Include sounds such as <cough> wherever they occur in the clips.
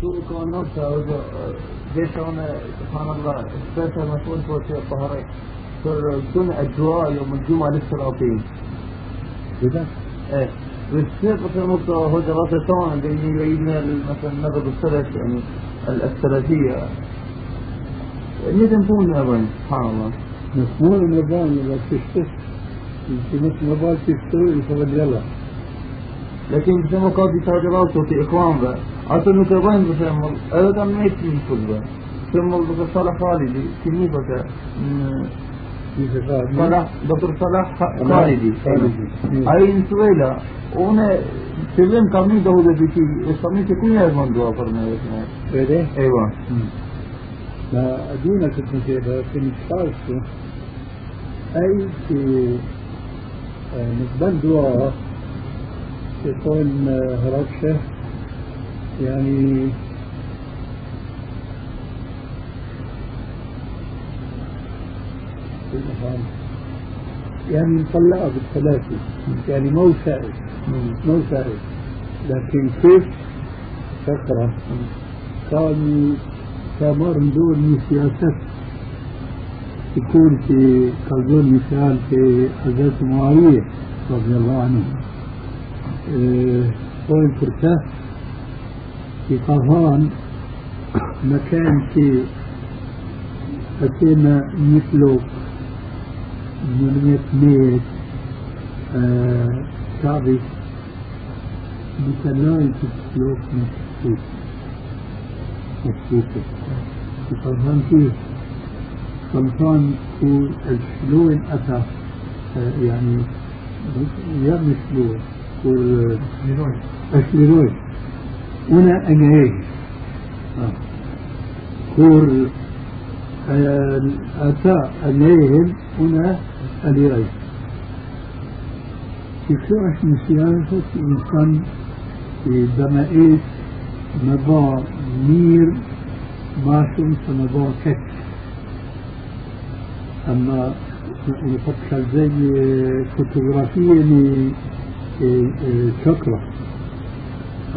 شو كون نفسه ليش أنا سبحان الله سبيسر مسؤول فوق الظهرين صار بدون اجواء يوم الجمعه للسلاطين كده إيه والشيخ مثلا نقطة هو دراسة طبعا اللي يبين مثلا نقد السلف يعني السلفية ندم فون أبدا سبحان الله مفهوم النظام إذا تشتغل أنت مثل ما بال تشتغل يلا لكن بسمو قاضي تاجرات في إخوان بقى أصلا نتبين بسمو أبدا ما يتم كل بقى بسمو دكتور صالح خالدي صار صلاح دكتور صلاح خالدي خالدي. هاي إنسويلا. وأنا سلم قانون ده ده بيتي اسمي تكون يا من دوا فرنا كده أيوه. ما أدونك المجيبة في نشفاته أي في آه، نقبل دعاء يكون آه، هربشة يعني يعني نطلعها بالثلاثة يعني مو سائل. مو سائل. لكن كيف فكرة كان كامر دول سياسات تكون في قلبون مثال في حضرة معاوية رضي الله عنه. إيه، وين فرساه في قهان مكان في حكينا مثله 800 متر آه، شعبي مثلا تسلوك مكتوب مكتوب فالفان فيه فالفان هو الشلون أتى آه، يعني يا مش شلون هنا أجاي كور أتى عليهم هنا اليري في كلاش من سياسة إنسان في دمائيس نبا مير ماشم سنبا كت أما نفكر زي فوتوغرافية لشكرة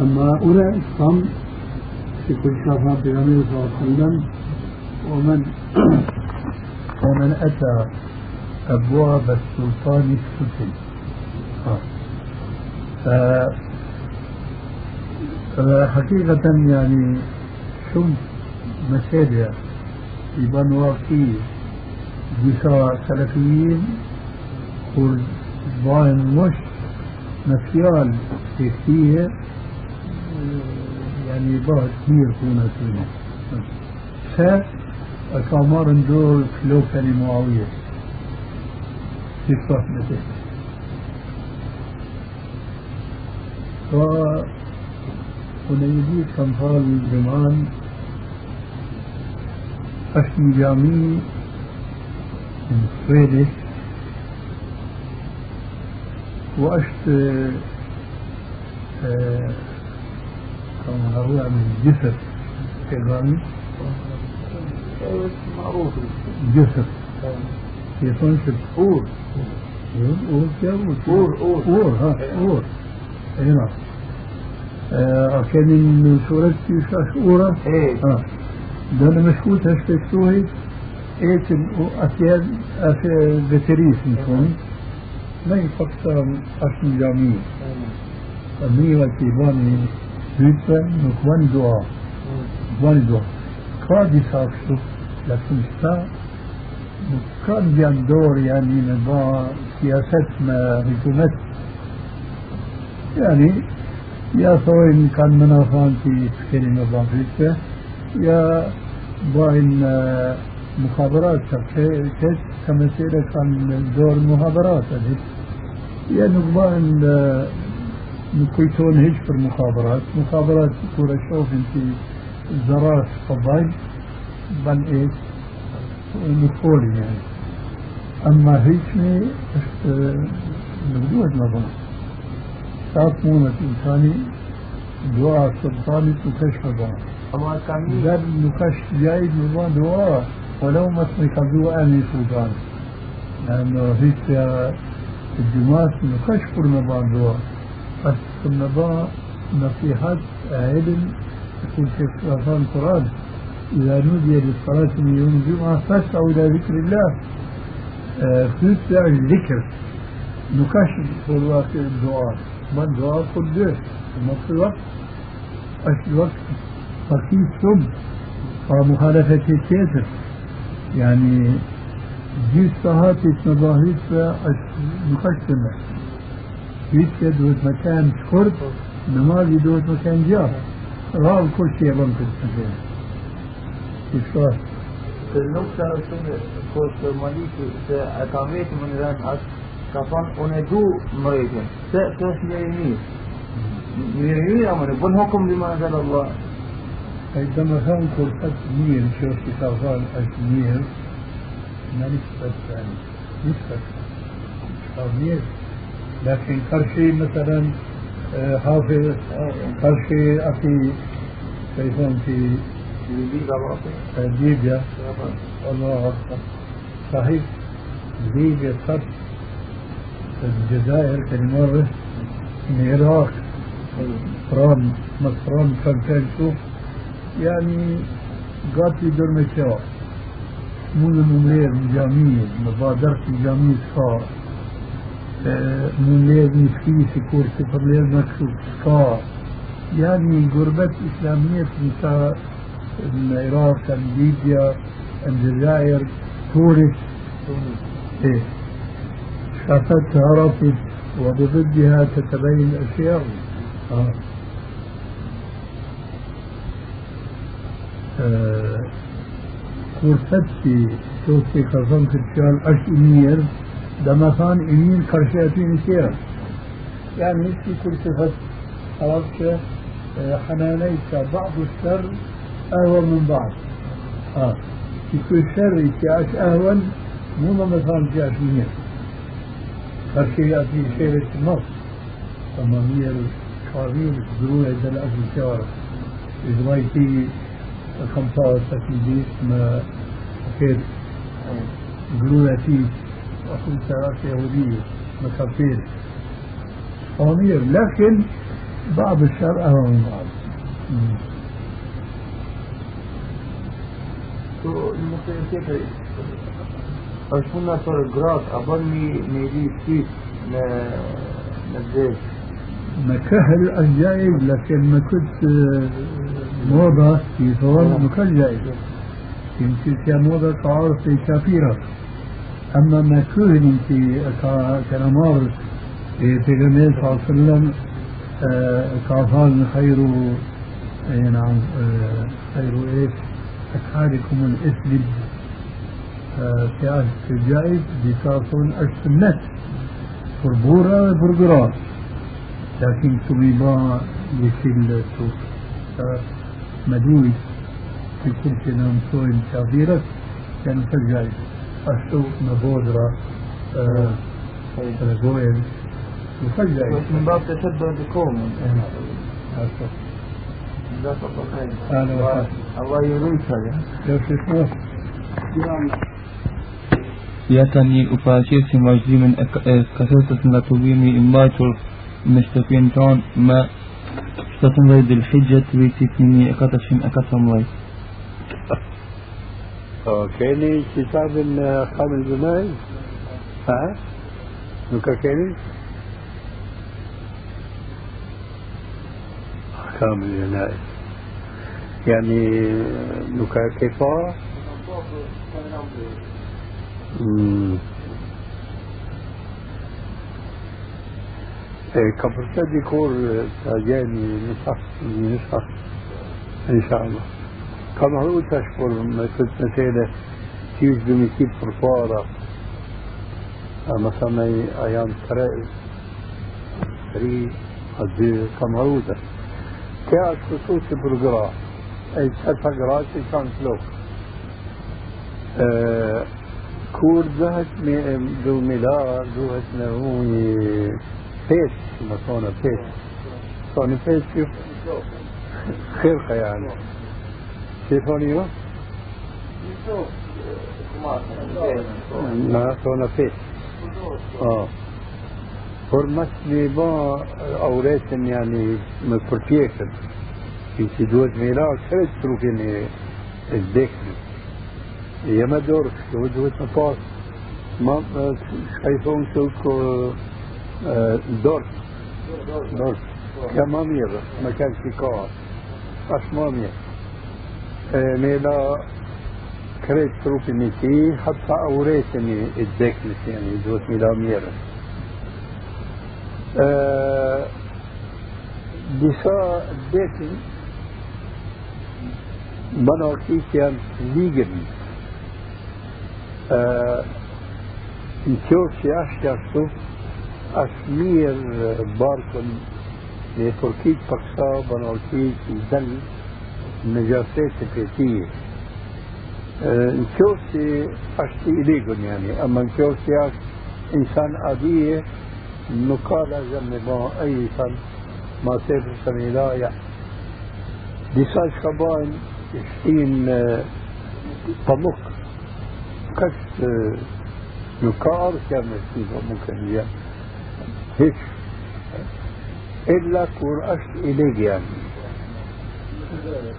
أما أنا صم في كل شافها بغمير صلى الله عليه وسلم ومن <coughs> ومن أتى أبواب السلطان السفل فحقيقة يعني شم مسألة في بنوا في جسا سلفيين قل باين مش مكيال في فيه يعني بعد كثير هنا فينا س الكامار دول كلوكا لمعاوية في صحبته ف ونيدي كمثال زمان أشي جامي سويدش وأشت كما هو من جسر إيراني معروف. جسر يكون في الأور أور. كيف أور أور. أور ها أور. أي نعم. آه، كان من سورة شاش أورا. إيه. آه ده أنا مشكوت إيش أسياد أسياد بتريس نكون ما يفكر بيتا نكوان دعاء نكوان دعاء قاضي ساكسو لكن سا كان جان دور يعني نبا سياسة ما حكومت يعني يا سواء كان منافان في كلمة بافريقيا يا باين مخابرات كيف كمسيرة كان دور مخابرات هذه يا نقبان نكويتون هيج في المخابرات. مخابرات كورة شوف انت زراس فضاي بل إيش؟ نقولي يعني. أما هيك نبدوه نظام مونة إنساني دعاء سلطاني تكشف أما كان در نكش جاي نظام دعاء. ولو ما تكذوا أني سلطان. لأنه هيك الجماعة نكش نظام دعاء. بس النظام نصيحة علم يقول شيخ غفران القرآن إذا نودي للصلاة من يوم الجمعة فاسعوا إلى ذكر الله. فيتبع الذكر. نكاشف في الوقت الدعاء. ما الدعاء؟ قدس ما في وقت أش الوقت؟ فكيف سب ومخالفة التيتر يعني جيس ساعات مظاهر مقسمة جيس دوت مكان شكرت نمازي دوت مكان جار راو كل شيء بنكت مكان كيف النقطة shumë kur Maliki se e ka vetë më në vend atë ka thonë unë e du mretin se se është njëri mirë mirë mirë ama në bën hukum bima anzal Allah عندما كان كل مير ما نسبة يعني نسبة مير لكن كرشي مثلا حافظ كرشي أخي كيفون في؟ ليبيا الله أكبر. صحيح. ليبيا قد الجزائر كالمرة العراق فران مصران كان شوف يعني قاتل دور مشاع مون المملير الجامية مبادرة الجامية سكا مملير نسكي سكور سفرلير مكسوب سكا يعني قربت إسلامية في العراق ليبيا الجزائر تونس إيه شافت عرفت وبضدها تتبين أشياء آه. فرصتي توصي خصم كتشال أش إمير دمثان إمير كرشاتين كير يعني في كل صفة عرفت حنانيك بعض الشر أهون من بعض. آه في كل شر كأش أهون مو مثلا كأش إمير كرشياتي شيرة النص تمامير كاريل دروع دل أجل شارع إجرايتي خمسة تكليديس ما كير جلواتي أقول سيارات يهودية مكافير صامير لكن بعض الشر أهون من بعض. një një di shqip në në zezë. مكهل الجائز لكن ما كنت موضة في صور ما كان جائز يمكن في موضة تعارف في كافيرة أما ما كهل في كنمار في النبي صلى الله عليه وسلم كافان خير نعم خير إيش أكحالكم الإثم في الجائز بكافون السنة فربورة برقرات لكن طبيبا بكل مدوي في كل شيء نام صوم كبيرة كان فجأة أشتو نبودرة رجوين يفجع من باب تشد بكم الله يريد الله ياتني أفاشي سمجدي من آه، كثرة نتوبيني إمباتر مشتفين تون ما ستنغي دي الحجة تريتي فيني أكتشين أكتشين أكتشين كيني كتاب أحكام الجنائز ها؟ نكا كيني أحكام الجنائز يعني نكا كفارة ka përse dikur të gjeni në sas, në tre, tri, a dy, ka më hru tash. Kja është kësu që për gra, e që të gra që kanë flokë. kur duhet me du milar, duhet me unë بيت مكونه بيت كونه بيت شوف خرقة يعني شايفوني ما كونه بيت آه حرمت لي با أوريت يعني من برتيكن Ti duhet me la krejt trupin e, e vdekshëm. Jema dorë, duhet duhet me pas. Ma, shka i thonë që ko dorë. Dorë. Ka ma e e vdekshëm, yani duhet me la mirë. disa vdesin monarkiet janë ligën në qofë që ashtë ashtu është mirë barkën në Turkit për kësa monarkiet i dënë ama në qofë që është insan adije nuk ka lezëm me ba e insan ما ka bajnë shtin pamuk kështë nuk ka arë me shtin pamuk e një hiç إلا është i ligë janë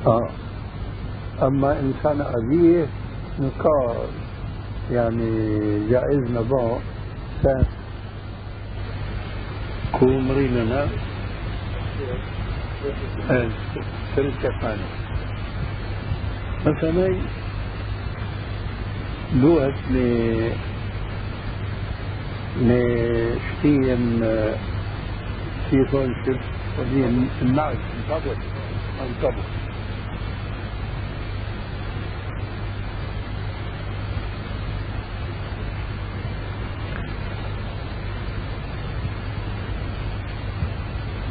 آه. أما إنسان أذية نقار يعني جائز نضاء كون مرينا شركة ثانية مثلا لغة ل لشتين سيطان شف ودي النعش انطبق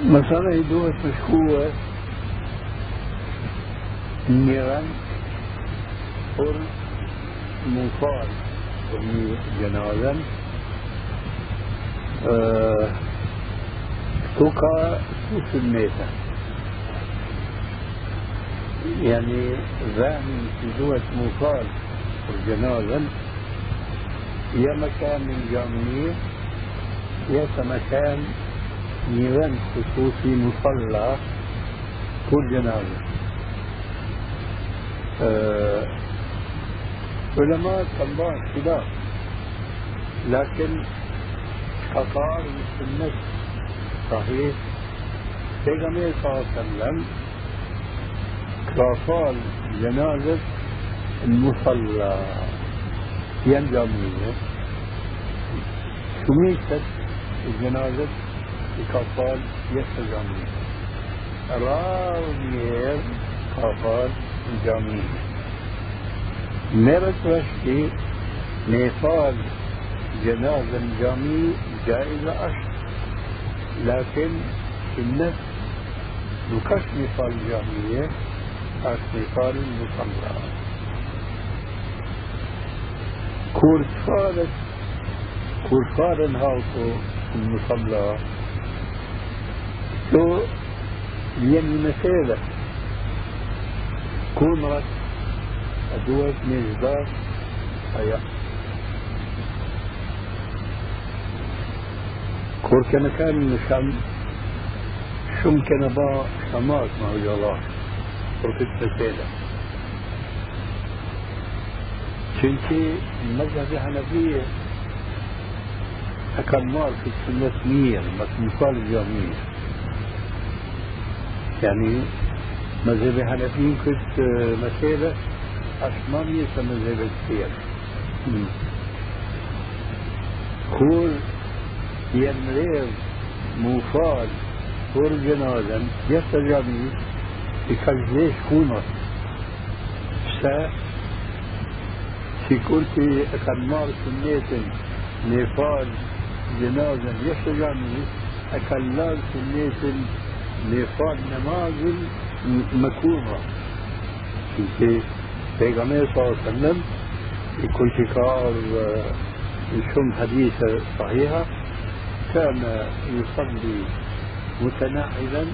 مثلا يدوها مشكوة النيران قر منفار ومي جنازا أه توكا سوس الميتة. يعني ذهن في دوة مفار جنازا يا مكان من جامعية يا مكان نيران خصوصي مصلى كل جنازة. أه علماء الله اختلاف لكن قطار السنة. صحيح. پیغمبر صلى الله عليه وسلم قال جنازة المصلى. ينجمية شميست الجنازة كفال يستجمع راوير كفال جميع مرت وشتي نيفال جنازة جميع جائزة أشهر لكن النفس نكش نفال نفال المصلى كور فارت كور فارن هاوكو المصلى تو مسألة كون رك أدوات مجدار أيا كور كان كان شام شم كان با شمات ما الله. كور كنت مسألة çünkü mezhebi Hanefiye أكمل في السنة مية بس مثال الجامعية يعني مذهب الحنفيين كنت مسألة أشمامية مذهب كثير خور يمريض موفال خور جنازا يستجابي بكجليش كونت سا سيكورتي أكمل سنة نيفال جنازا يستجابي أكلال سنة نيفال نمازل مكروهة في پیغمبر صلى الله عليه وسلم يكون شكار شم حديثة صحيحة كان يصلي متنعلا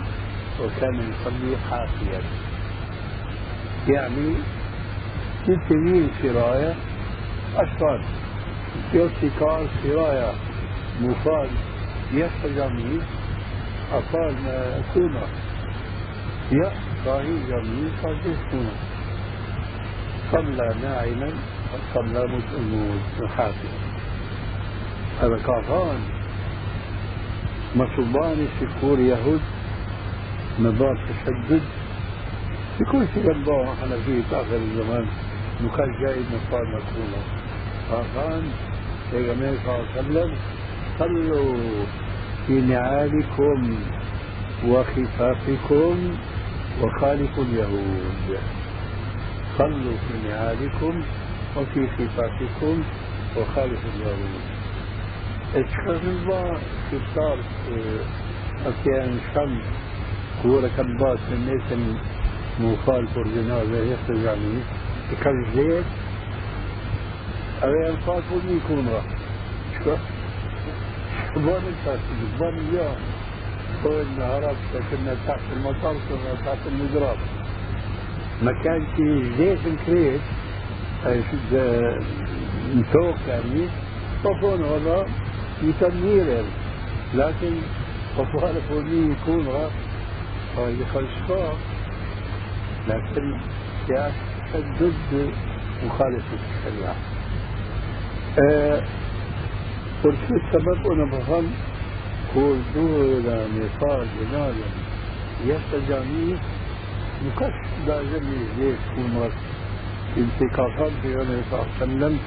وكان يصلي حافيا. يعني تلتمين سراية أشفال يو شكار سراية مفاد يستجميل أقال كونا يا كاهي جميل كاجسكونا صلى ناعما صلى محافظا هذا كافان. مصوباني شكور يهود مبار تشدد بكل شيء قلبه إحنا فيه في آخر الزمان وكان جاي مصاب مكرونا فكان النبي صلى الله عليه وسلم صلوا في نعالكم وخفافكم وخالفوا اليهود. صلوا في نعالكم وفي خفافكم وخالفوا اليهود. اشكروا في صار أحيانا شمس كورة كبات من الناس مخالف الجنازة يخرج عليه كالزيت ينفع كل يكون راح شو بون الفاسد بون اليوم. فوق النهارات. كنا تحت المطار كنا تحت المجراب. ما كان في زيت الكريت مسوق يعني. طفون هذا يتنير لكن طفوان فوني يكون راح فيخلصها لكن سياسة ضد مخالفة الشريعة أه شو السبب أنا بفهم كل دول نيبال جنالا يستجاني مكش لازم يجيش كل انتقاصات في النبي صلى الله عليه وسلم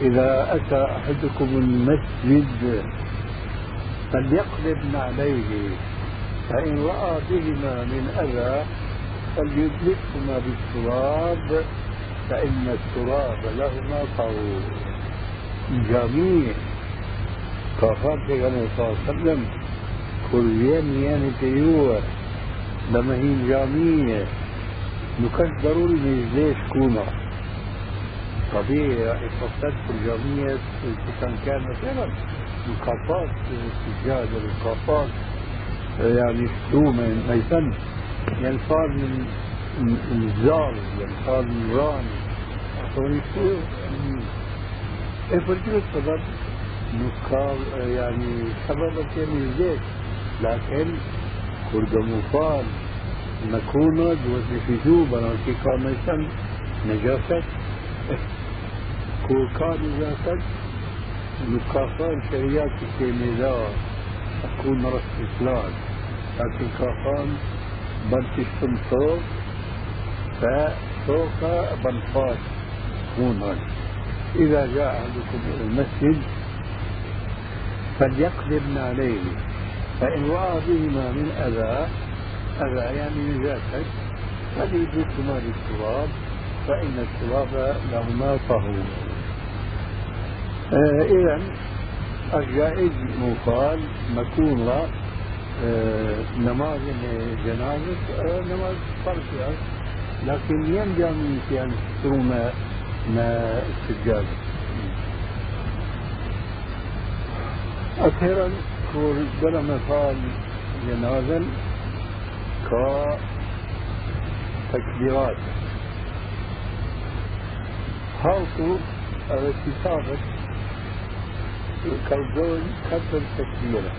إذا أتى أحدكم المسجد فليقلب عليه فإن رأى بهما من أذى فليدلكهما بالتراب فإن التراب لهما طهور جميع كافات في صلى الله عليه وسلم كل يوم يعني تيوه لما هي جامية نكش ضروري ليش كونا طبيعي يفسد في الجامية كان مثلا مكافات السجاد والمكافات يعني شتومة ميتن يعني صار من الزار يعني صار من راني صار يصير افرجوا السبب؟ نكار يعني سبب كان زيت لكن كرد مفان نكون دوت في جوبا في كاميسن نجاسة كوكا نجاسة نكافان شريات الكيميلاء تكون رأس فلان لكن كافان بنتش فوق فسوق بنفاش هون إذا جاء أحدكم إلى المسجد فليقدم عليه فإن رأى بهما من أذى أذى يعني نجاسة فليدركهما بالتراب فإن التراب لهما طهور. آه إذا الجائز مقال مكون آه نماز جنازة آه نماز فرض لكن ينجم في أن تسترون ما السجاد أخيرا كل بلا مثال جنازا ك تكبيرات. هاوتو كتابة كالزول كثر تكبيرة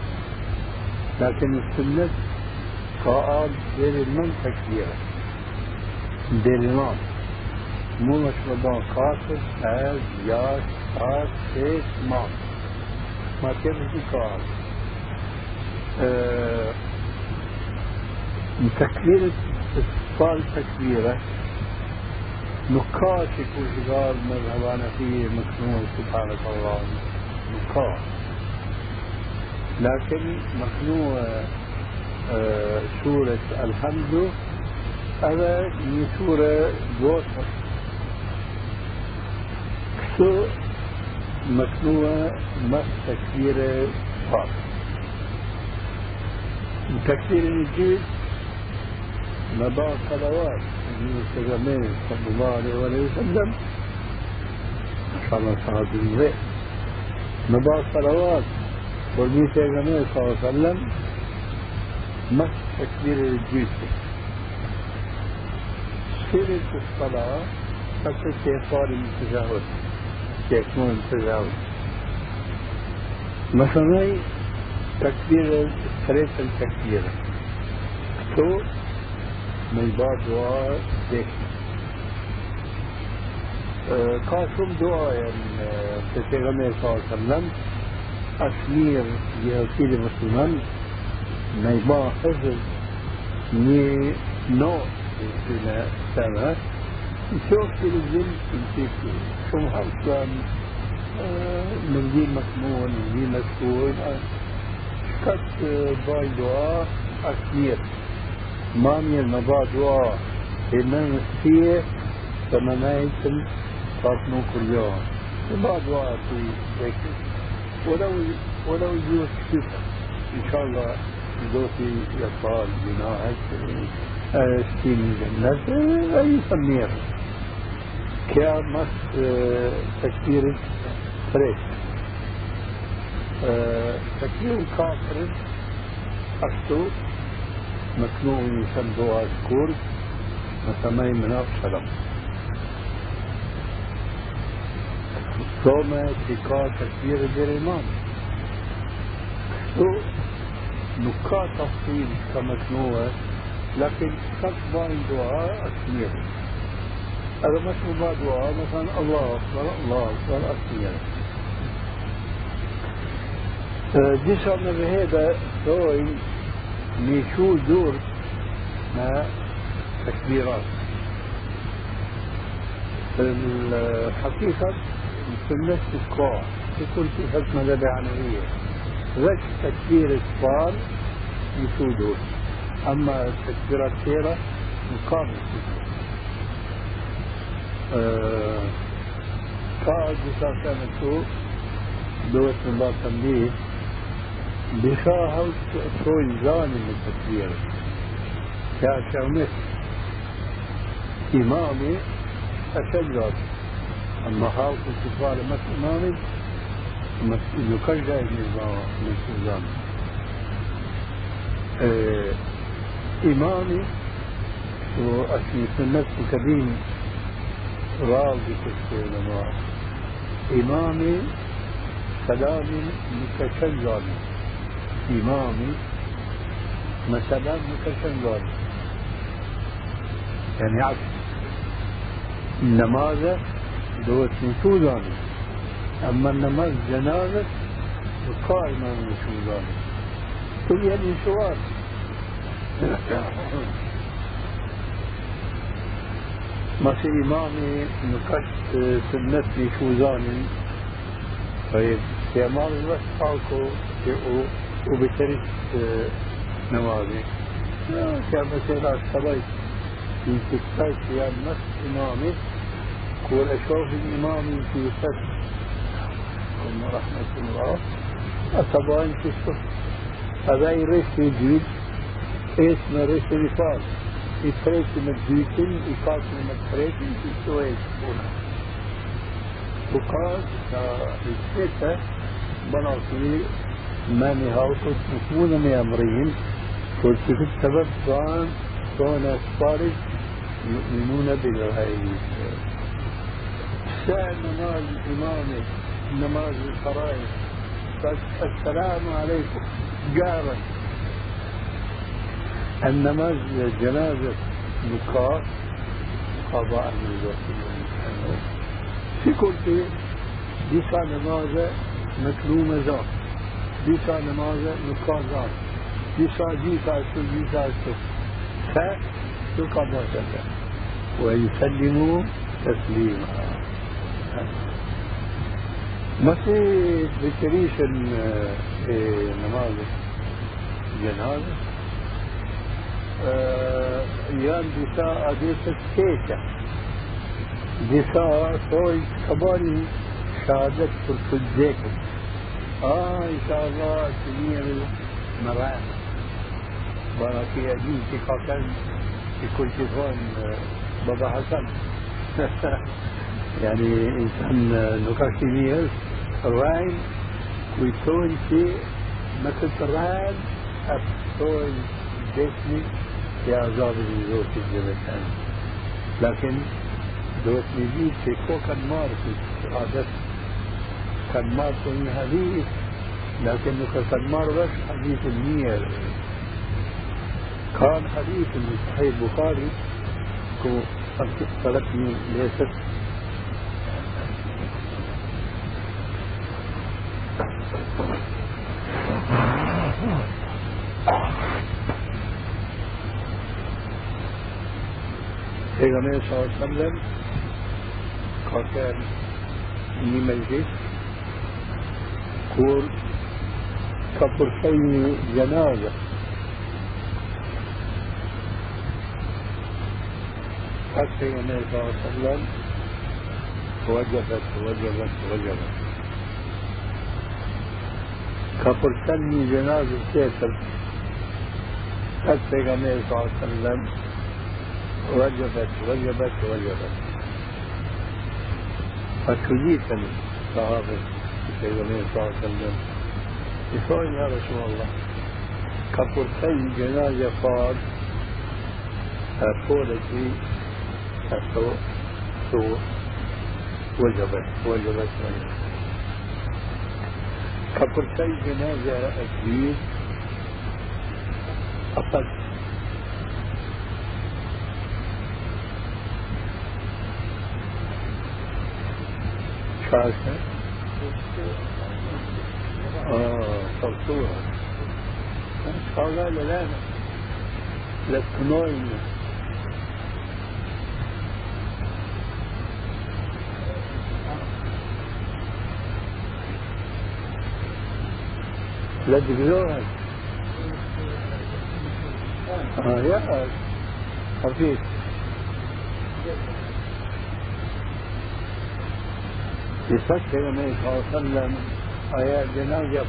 لكن السنة قال غير من تكبيرة دلمان مو مشروبان خاصة از ياش خاص شيش ماء ما. تبدي قال أه تكبيرة استقبال تكبيرة نقاش يكون شغال مذهبانا فيه مكنون سبحانك الله نقاش لكن مكنون أه سورة الحمد هذا من سورة جوثر كسو مكنوة مس تكبير فاط تكبير الإنجيل مباع صلوات النبي صلى الله عليه وسلم إن شاء الله صلاة الزيت نبا صلوات وردی پیغمبر صلی اللہ علیہ وسلم مست تکبیر الجیس سورة الصلاة حتى كيفار التجاوز كيكون التجاوز مثلا تكبير ثلاث تکبیر تو من بعد دعاء دیکھتے ka shumë duaje të pejgamberit sallallahu alaihi wasallam asmir jehotili musliman me i ba hëzër një notë në në sene نشوف تلفزيون نشوف شو حصل نجيب مسمون نجيب مسكون كت باي دعاء أكثر ما من ما دعاء إنما فيه فمنايتم فاطمو كل يوم ما دعاء في ذكر ولو ولو يجوز كتب إن شاء الله دوتي يطال بناء ستين جنة أي سمير كان مس تكبير فريش تكبير كافر أشتو مكنوع يسمى الكرد مسمي مناف سلام ثم تكا تكبير الإمام شو نكا تفصيل كمكنوع لكن تكبر دعاء أسمير هذا مش مباد دعاء مثلا الله أكبر الله أكبر أسمير disa me veheda thojnë një shu dur me تكبيرات الحقيقة سنة الكوع كل في حكمة لبعنوية ذاك تكبير الصفار يسودون أما التكبيرات كثيرة مقابل أه قاعد كانت دوت من بعض تنبيه. بشاهد شوي زاني من التكبير كاشمس إمامي أشجر هاو الكفار مس إمامي يكجى من الزام أه إمامي وأشي سنة كبير راضي العلماء إمامي سلام متشجر إمامي مثلا متشجر يعني عكس. النماذج دوت نشوزاني أما النماذج جنازة القائمة من نشوزاني كل يعني سؤال ماشي إمامي نكشت سنتي شوزاني طيب. يا مالي بس حالكو وبتريد نمازي كان مثلا اشتريت في تكتاك يا نفس إمامي. كل أشوف الإمامي في فتح. رحمة الله. أتبعين في الصف هذا يريش في جيل اسم ريش رفاق يتريش يقاتل من التريشن في السويس هنا وقال الستة بناطي ما نهاوكت مفهونا من أمرين. قلت السبب كان كون أسفارج يؤمنون بالغيب. سأل نماز الإمامة نماز الفرائض. السلام عليكم. جارا النماز جنازة نقاط قضاء من في كل شيء. ديسا نمازة مكلومة ذات. ديسا نمازة نقاط ذات. ديسا جيسا شو جيسا شو. فيقضى سلام ويسلموا تسليما. ما في بتريش النماذج جنازة؟ ساعه دساء ديسة كيكة دساء توي كباري شهادة تركزيك آه إن شاء الله تنير مرأة بارا في أدين في قاكل في كل شيء آه، بابا حسن. <laughs> ka kanë që kull që thonë Baba Hasan. يعني إنسان نقاش كبير الراين ويكون في مثل الراين أفتون جسمي يا عذاب الزوج الجبتان لكن دوت نجيب في كو كان مار في عادة كان مار في حديث لكنه كان مار بس حديث النية كان حديث من صحيح البخاري كو تركني ليست Peygamber sallallahu aleyhi ve sellem kalkar meclis kur ka përfejnë gjenazë قد النبي صلى الله عليه وسلم وجبت وجبت وجبت كفرتني جنازة كيسر قد النبي صلى الله عليه وسلم وجبت وجبت وجبت فكجيتا صحابة النبي صلى الله عليه وسلم يقول يا رسول الله كفرتني جنازة فاض فولتي السوء سوء وجبت وجبت وجبت كفر شيء جنازة أكيد أقل. شاشة آه صرصورة شغالة لا لا لا تقدرها آه يا. خفيف يفكر النبي صلى الله عليه وسلم آيات جنازة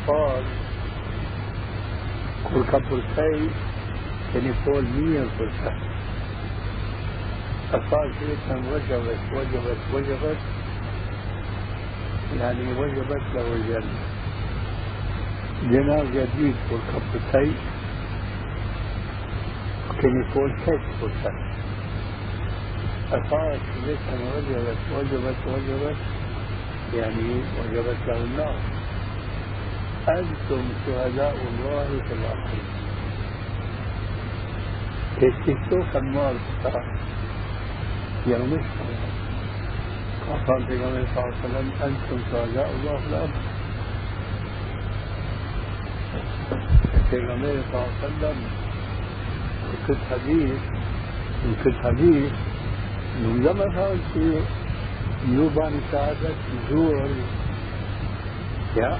ka përkej keni fol mirë për ta أصال شيئا وجبت وجبت وجبت يعني وجبت له الجنة. جناب جديد والكبتي كان يقول كيف قلت أصارت ليس وجبت وجبت وجبت يعني وجبت له النار أنتم شهداء الله في الأرض. كيف النار يوم القيامة قال في صلى الله عليه وسلم أنتم شهداء الله في الأرض. النبي صلى الله عليه وسلم كنت حديث كنت حديث لما فهمت يوبان سعادة زور يا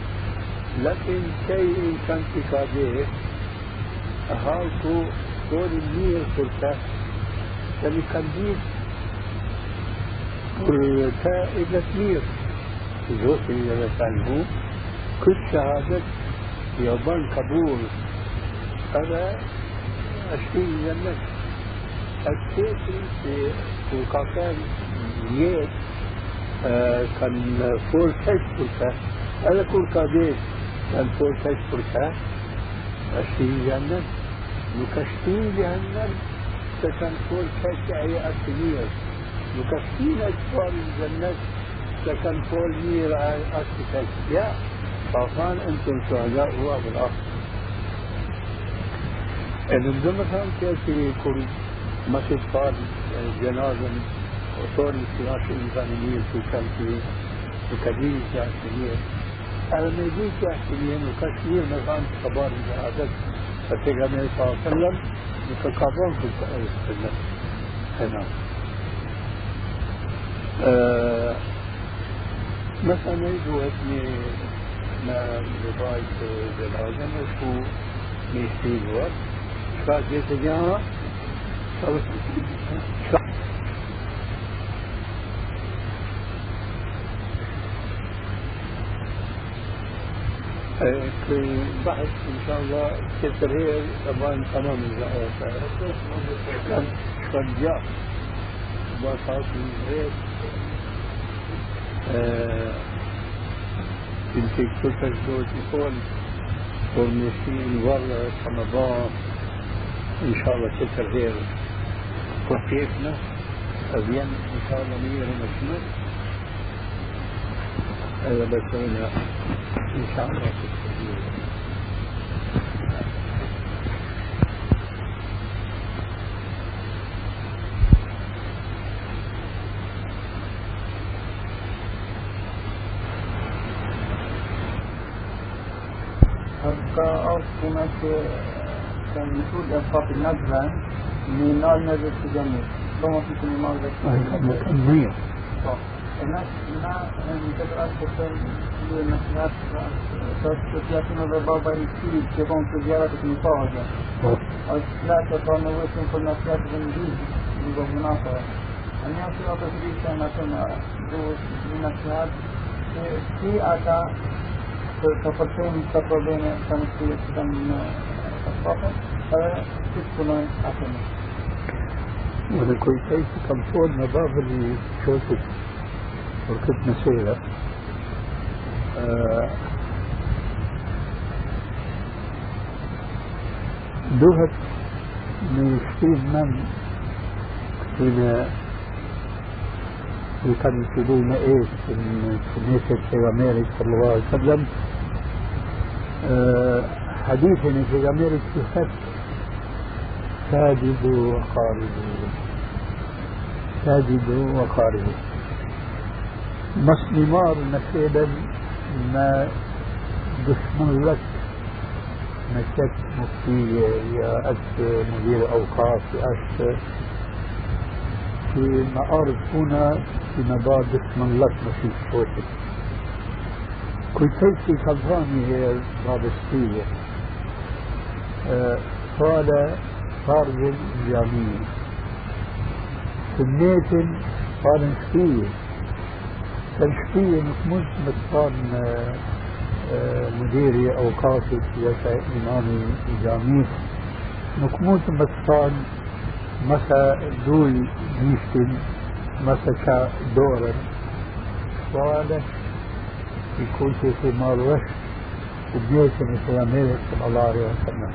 لكن شيء كان في كاده هاكو دور النير فرصة يعني كان دير فرصة إلى كبير زوج اللي مثلا كل شهادة يوبان قبول. هذا الشيء الجنة الشيء في القاكان نيت كان فور تشبرتا هذا كل قاديش كان فور تشبرتا الشيء الجنة نكشتين جهنم كان فور تشعي أكبير نكشتين أكبر الجنة كان فور مير أكبر يا. فقال أنتم شهداء الله في الأرض ان الزمن كيف كل مسجد قال جنازة وصور السلاح الإنسانية في كالتي وكبير كالتي أنا ما يجي كالتي وكثير مثلا خبر الجهادات. فالنبي صلى الله عليه وسلم متكرر في السنة هنا. أه مثلا يجوا le bail de la région ou les signes ou autre. Ça, j'ai été bien. Ça, ça. في بعد ان شاء الله تكتر هي طبعا تمام اذا هو كان قد جاء وصار في البيت بصوت من انت كنت تقول يقول والمسلمين ورا رمضان ان شاء الله كثر خير وكيفنا أبين إن شاء الله مية ومشمل هذا بس هنا إن شاء الله كأصل كان المفروض أصحاب النجرة من نار في جنة ثم في كل مرة الناس ما الصفحة فتكون أكمل وأنا كنت عايز كم فول نظافة اللي شوفت وركبت مسيرة آه دوهت من ستيف مان حين كانوا يقولون إيش في كنيسة بيغاميري صلى الله عليه وسلم حديث بيغاميري في ساجد وقارب. ساجد وقارب. مسلمار نسيبا ما دشمن لك. نشت مفتي يا أس مدير أوقاف يا أس. في معارض هنا في مبار دشمن لك. مفيش صوتك كنت في كالفاني هي بابستية قال فرض جميل سميت صار شفية الشفية مش مصطان مديري أو قاصد يسا إمامي جاميس نكموت مصطان مسا دول جيشتن مسا دورا سؤالك يكون في مال وش وبيتني في أمريكا صلى الله عليه وسلم.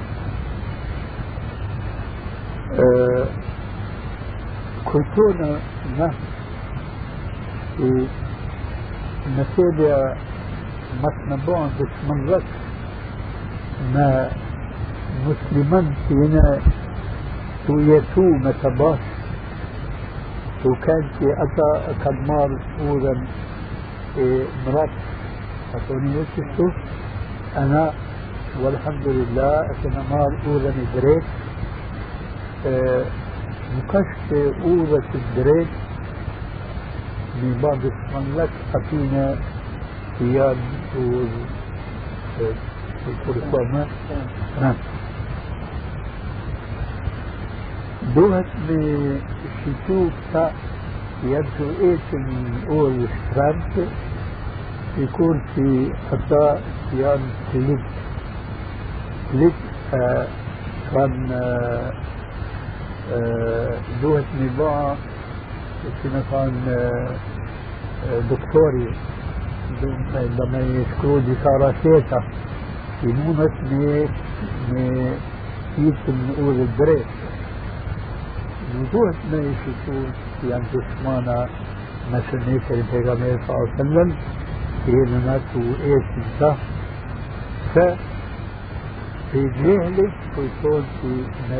أه كنتونا نحن نسيبيا مصنبون بسمنغت ما مسلمان فينا تويتو متباش. وكان في أتا كدمار أولا مرات أتوني وشتو أنا والحمد لله أتنا مار أولا دريت. أه مكشف أولا الدريت من بعض المملك أتينا ثياب والكرسومة نعم. دوهت من شيتوب تا يبدو إيش من أول شرانت يكون في أطاء ثياب كليب كليب آه كان آه آه دوهت نباع كما كان دكتوري. لما يشكروا دي ساراسيتا ينونت مي مي يمكن نقول البريك وضوح ما يشوفوا يعني جسمانا مثل نيسر البيغامير صلى الله عليه وسلم كينونات وإيش ف في جهلك ويكون في ما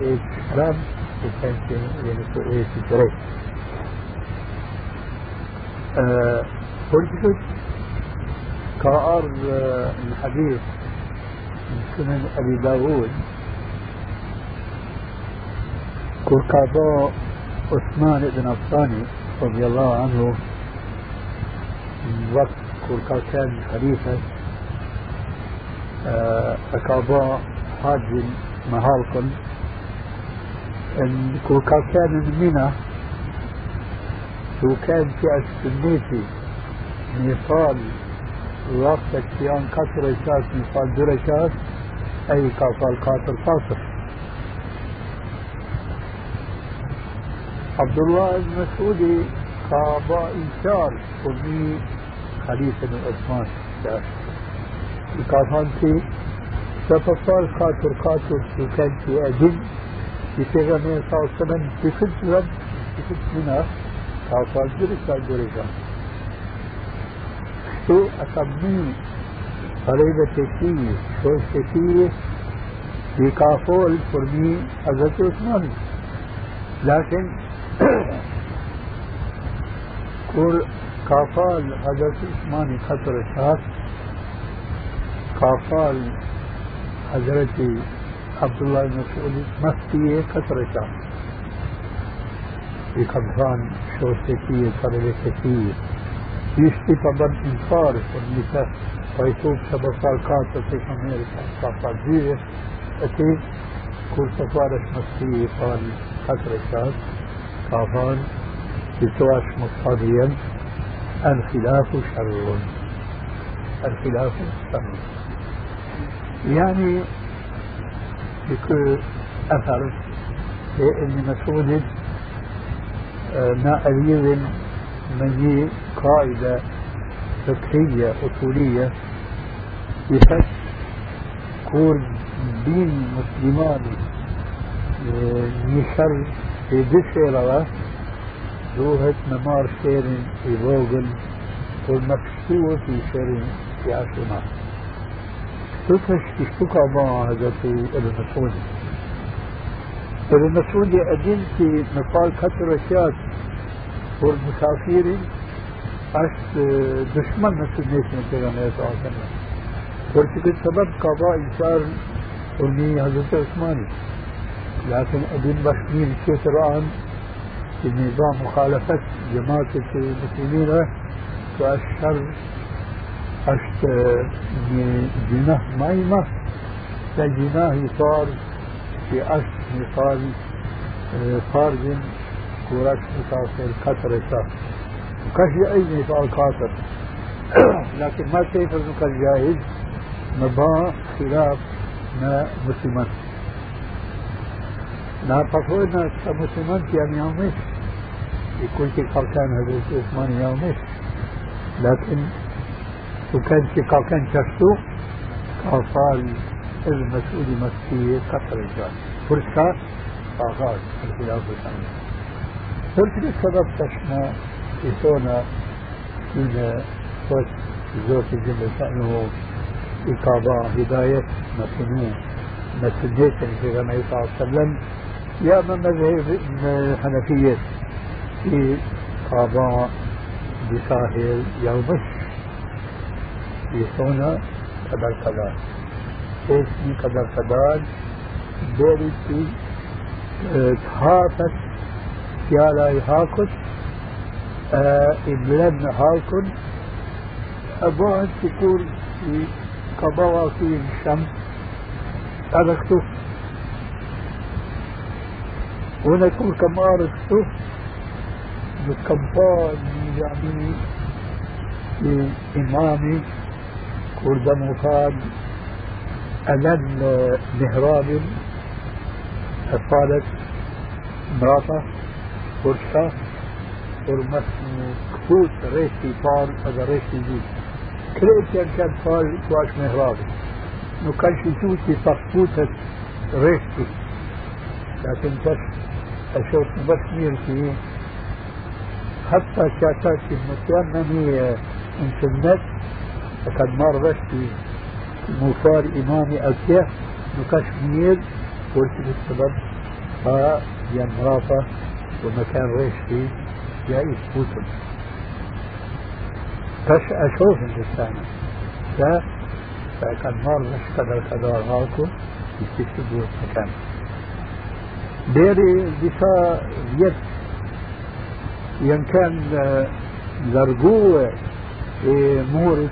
إيش كلام وكان في يكون إيش بريك قلت كأر الحديث من سنن أبي داود كركابا عثمان بن عفان رضي الله عنه وقت كركا كان خليفة أكابا حاج مهالكم إن كركا كان من منى وكان في السنيتي نيصال وقت كيان كسر رشاش نيصال دو رشاش أي كافال قاتل قاصر عبد الله المسعودي قابا إنشار ومي خليفة بن عثمان. كافان في سفصال قاتل قاتل وكان في أدن في پیغمبر صلى الله عليه وسلم في فترة في فترة كافال درجة درجة شو أسميه طريقة تكيه شو تكيه في كافول فرمي حضرت عثمان لكن كور كافال حضرت عثمان خطر الشاس قال حضرتي عبد الله بن مسعود مفتي كثرة في قبضان شوستكية طريقتكية يشتي طبعا إنكار والنساء ويشوف سبصار كاتب في أمريكا صافا جيه أتي كل سفارش مفتي قال كثرة كافان بتواش مقتضيا الخلاف شر الخلاف شر يعني بكل أثر ابن مسعود ما أريد مني قاعدة فقهية أصولية يفك كون دين مسلماني نشر في بشرة روحت نمار شيرين في فوغل والمكسوة في شيرين في عشرة تفش تشتكى معها هذا في ابن مسعود ابن مسعود أدين في نقال كثر أشياء والمسافرين أش دشمن مسجد من پیغمبر صلى الله عليه وسلم ورتكت سبب قضاء إنسان ورمي حضرت عثماني لكن أبن بشمير كثر عن النظام مخالفة جماعة المسلمين فأشهر أشت جناه مايمة فجناه صار في أشت مثال خارج كورش مسافر قطر شهر وكشي أي مثال قاطر. <coughs> لكن ما كيف المكان جاهز؟ مبا خلاف ما مسلمان. لا تفوضنا كمسلمان يعني يومش يكون في قركان هذا عثمان يومش لكن وكان في قركان شفتو قال المسؤول مسكية قطر الجان فرصة آغاز الخلاف الثاني فرصة السبب تشمع يسونا من فوت زوج جل شأنه إقابة هداية مسنون مسنية في غنى صلى الله عليه وسلم يا من مذهب الحنفية في قضاء بساهل يومش يسونا قدر قدر اسمي قدر قدر بيرتي تهافت سيالا هاكت إبلن هاكن أبوها تقول في قضاء في الشمس أركتو ونكون كما أركتو بكمبان يعني إمامي كرد مخان ألن مهراب قالت مراته فرشة ورمس كفوت ريشتي طال هذا ريشتي جيد. كريت كان طال كواش مهرابي نو كان شوتي تصفوتة ريشتي لكن بس أشوف بس ميرتي حتى المتيممي إنترنت فقد مر رشتي مفار إمامي أكيه نكشمير قلت بالسبب ها يمرافة ومكان ريشتي جائز بوتن. كش أشوف الإنسان. ف فكان مر مش كذا كذا هاكو يستشهدوا مكان ديري دفاع يد. ين كان لرجوه مورس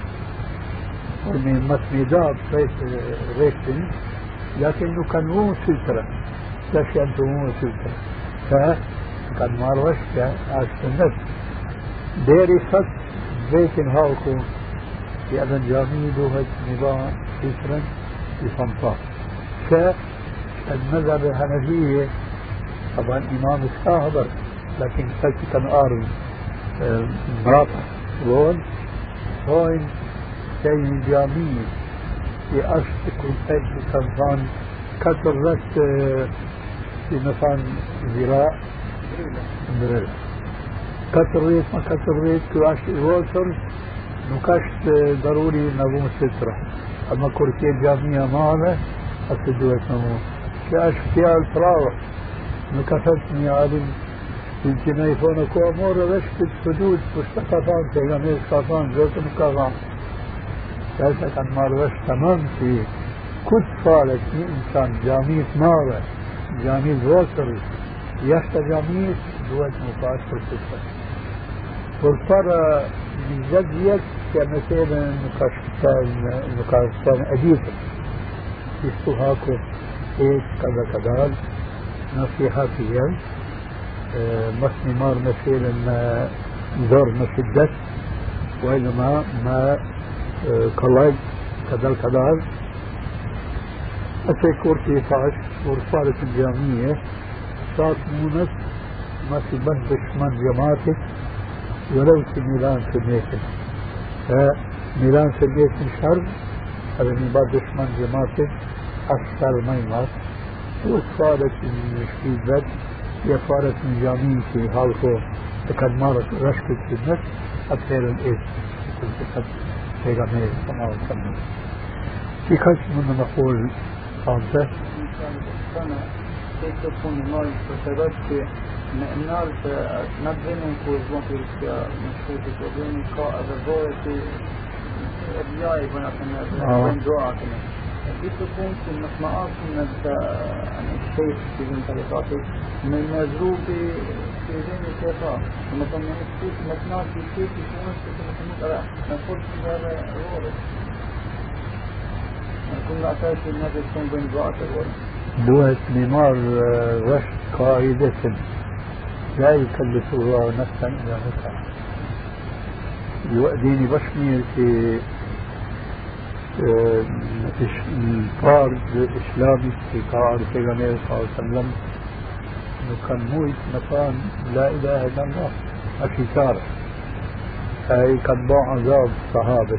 من مسندات ريشتن لكنه كان مو سلسلة تشينته مو سلسلة فكان مروش كأشتنت ديري فت بيتن هاوكو في أذن جامعي دوهج نظام سلسلة في صمصاء فالمذهب الحنفية طبعا إمام الساهبر لكن فت كان آري مراته رول. هون شيء جامعي في أشت كنت في صمصان كثرت في مثلا ذراع بريل كثرت ما كثرت كلاش الوتر نكشت ضروري نبوم سترة أما كرسي الجامعية معنا أسدوت نمو كاش فيها الفراوة نكفتني عالم الجناي فونا كو أمور رشت الحدود مستقفان تيغامير قافان زوت مكافان ليس كان مارش تمام في كل صالة إنسان جاميس مارة جاميس وصل يشتا جاميس دوت مفاش فرصة والفرة من جد كمثلا نقاشتان نقاشتان أديتا يستوهاكو إيش كذا كذا نصيحة فيها مصني مار مثلا ما دور شدت وإنما ما قلق كذا كذا. أتي كورتي فاش ورصالة الجامعية. صارت مونس ما في بندش من جماعتك ولو في ميلان الميتن فميلان في الميتن شر هذا من بعد دشمن جماعتك أكثر ما يمات وصارت المشكلة هي صارت من جامعين في هالكو كان مارت رشكت في النفس الإيش كنت قد پیغمبر صلى الله عليه وسلم في كاش من نقول خامسة كيف تكون نوع الفسادات النار نبذن كوزبون في مشهور في كوزبون كا أبوه ابياي بنا كنا بين دعاء كنا دي تكون في المسمعات من الشيخ في ذن طريقاته من مزروب في ذن الشيخاء مثلا نسكت مثلا في شيء في شيء مثلا نقول في هذا الغورة كنا أساس الناس يكون بين دعاء الغورة دوت نمار رشد قاعدة. لا يكلف الله نفسا إلا وسعها يؤديني بشمير في الإسلامي في قاعدة النبي صلى الله عليه وسلم كان موت مكان لا اله الا الله اكي كار هاي كان ضاع عذاب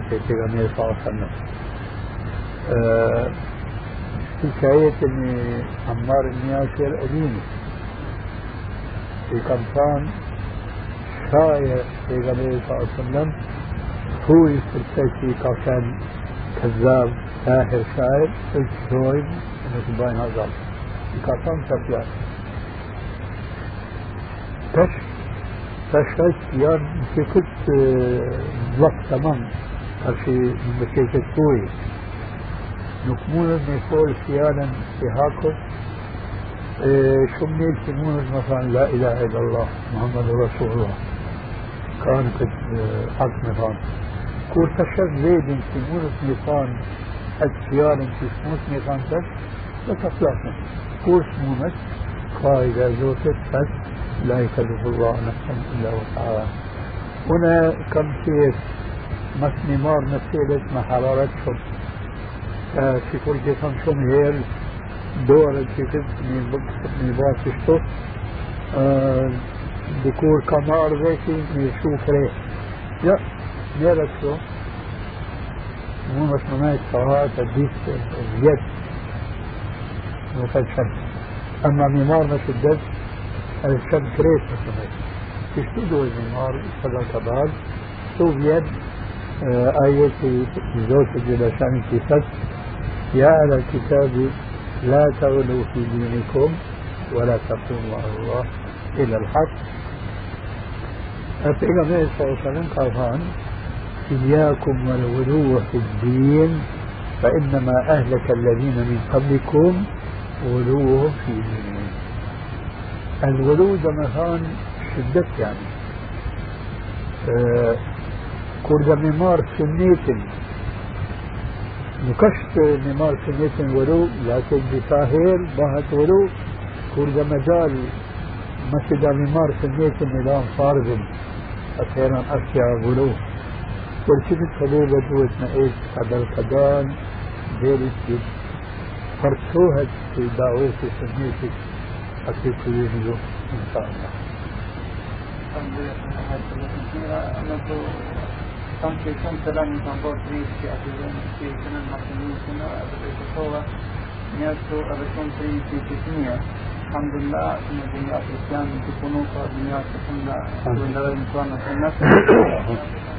في النبي صلى الله عليه وسلم حكاية عمار بن ياسر قديمة في كان شايع في النبي صلى الله عليه وسلم هو يسترسل كان كذاب ساحر شاعر الشويب انه تبين هذا. كان تفيا تش تشهد يعني في كنت وقت تمام. هالشي مشيت كوي. نكمون نقول سيانا في هاكو شو منيل تمون مثلا لا اله الا الله محمد رسول الله. كان كنت حق مثلا تشهد زيد تمون مثلا السيارة في سموت مثلا تش بس أطلقنا كور سمونت قاعدة زوجة تش لا يكلف الله نفسا الا وسعها هنا كم شيء مسني مار مسيلة ما حرارتهم في كل شم هيل دور الجسم من بقصة من باسشتو دكور كمار ذاتي من شوف ريه لا نيرك شو مو مش مماش صلاة الديس اليد. مفشل أما ميمار مش الدس الشاب كريت مثلا تشتدوا النار صدى كبار شوف يد آية زوج الجلاشان في فتح يا أهل الكتاب لا تغلوا في دينكم ولا تقولوا على الله إلا الحق. النبي صلى الله عليه وسلم قال إياكم والغلو في الدين فإنما أهلك الذين من قبلكم غلوهم في دينهم. الغلو مثلا شدت يعني. آه كوردا ميمار سنيتن نكشت ميمار سنيتن غلو لكن بساهر باهت غلو. كوردا مجال مسجد ميمار سنيتن نظام فارغ أخيرا أشياء غلو. والشفت خلوبة دوتنا إيش قدر قدان ديري فرسوها في دعوة سنيتك أكيد يجب إن شاء الله Samtidigt som Selani kan vara trist i att det är en massa människor över det förstås. Men jag tror att det som trist i sitt nya. Alhamdulillah, som är det att det kan inte på något av den jag ska kunna under en sån att den nästa. هذه معاجز في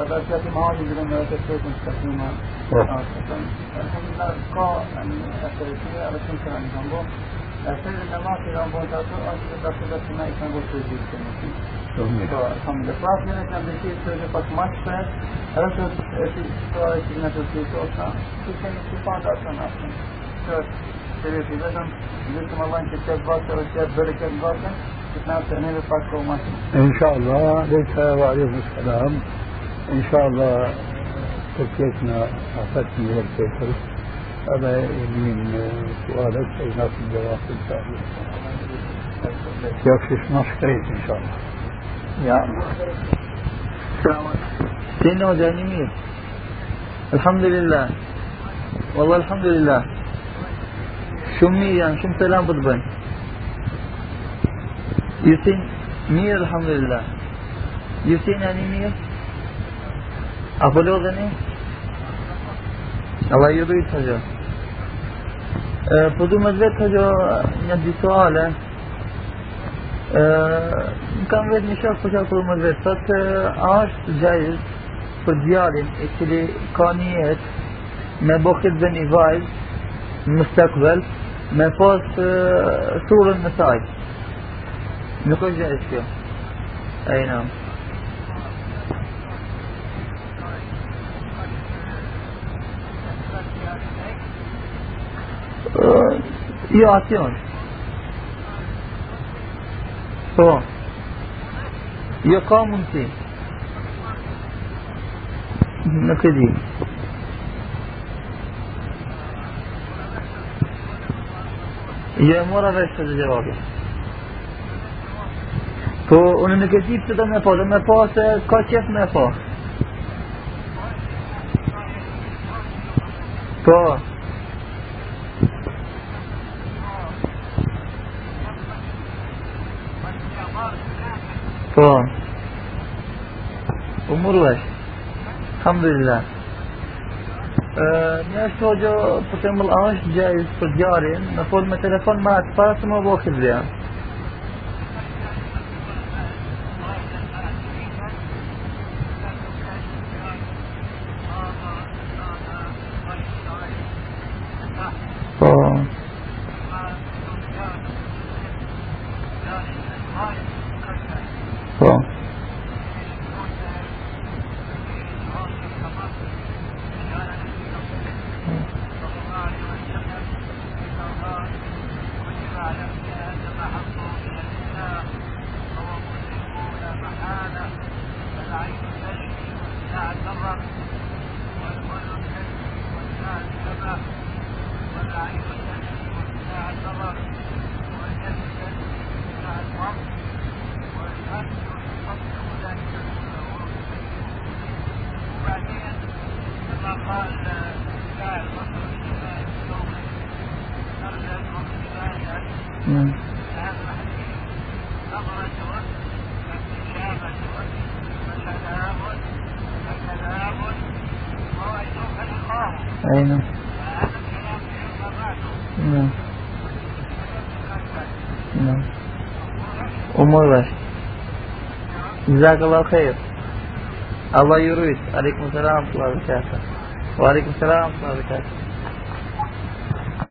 بس في معاجز لما تكون مستقيمة الحمد لله القاء الثلاثية بس يمكن أن ننظر أسأل النماط إلى بوتاتو أجل دخلت ما يكون كنوكي الحمد لله من كان بشيء بس ماتش فات رسل في سؤال سينا تسوي توصا في كان استفاد أصلا أصلا الله إن شاء الله. عليك وعليكم السلام. إن شاء الله تركيتنا أعطتني والكيفر هذا من سؤالك سيناك الجواب إن شاء الله. 12 كريت إن شاء الله. يا عليكم. مير الحمد لله. والله الحمد لله. يعني شو سلام بدبن يسين مير الحمد لله يسين يعني مير أبلغ غني الله يريد حاجة بدو مزبط حاجة ندي سؤاله كان për çfarë më vetë, thotë a është gjaiz për djalin i cili ka një jetë me bokit dhe një vajz në mustakbel me pas surën në saj. Nuk është gjaiz kjo. Ai na. Jo, atë Po. Jo ka mundësi. Nuk e di. Jo e mora vesh të gjevabja. Po, unë nuk e di pëse do me po, do me po se ka qef me po. Po. Po. Umur vesh. Alhamdulillah. Një është hoqo, për të mëllë, a është gjajës për djarin, në folë أمور بس جزاك الله خير الله يرويك عليكم السلام. ورحمة الله وبركاته وعليكم السلام. ورحمة الله وبركاته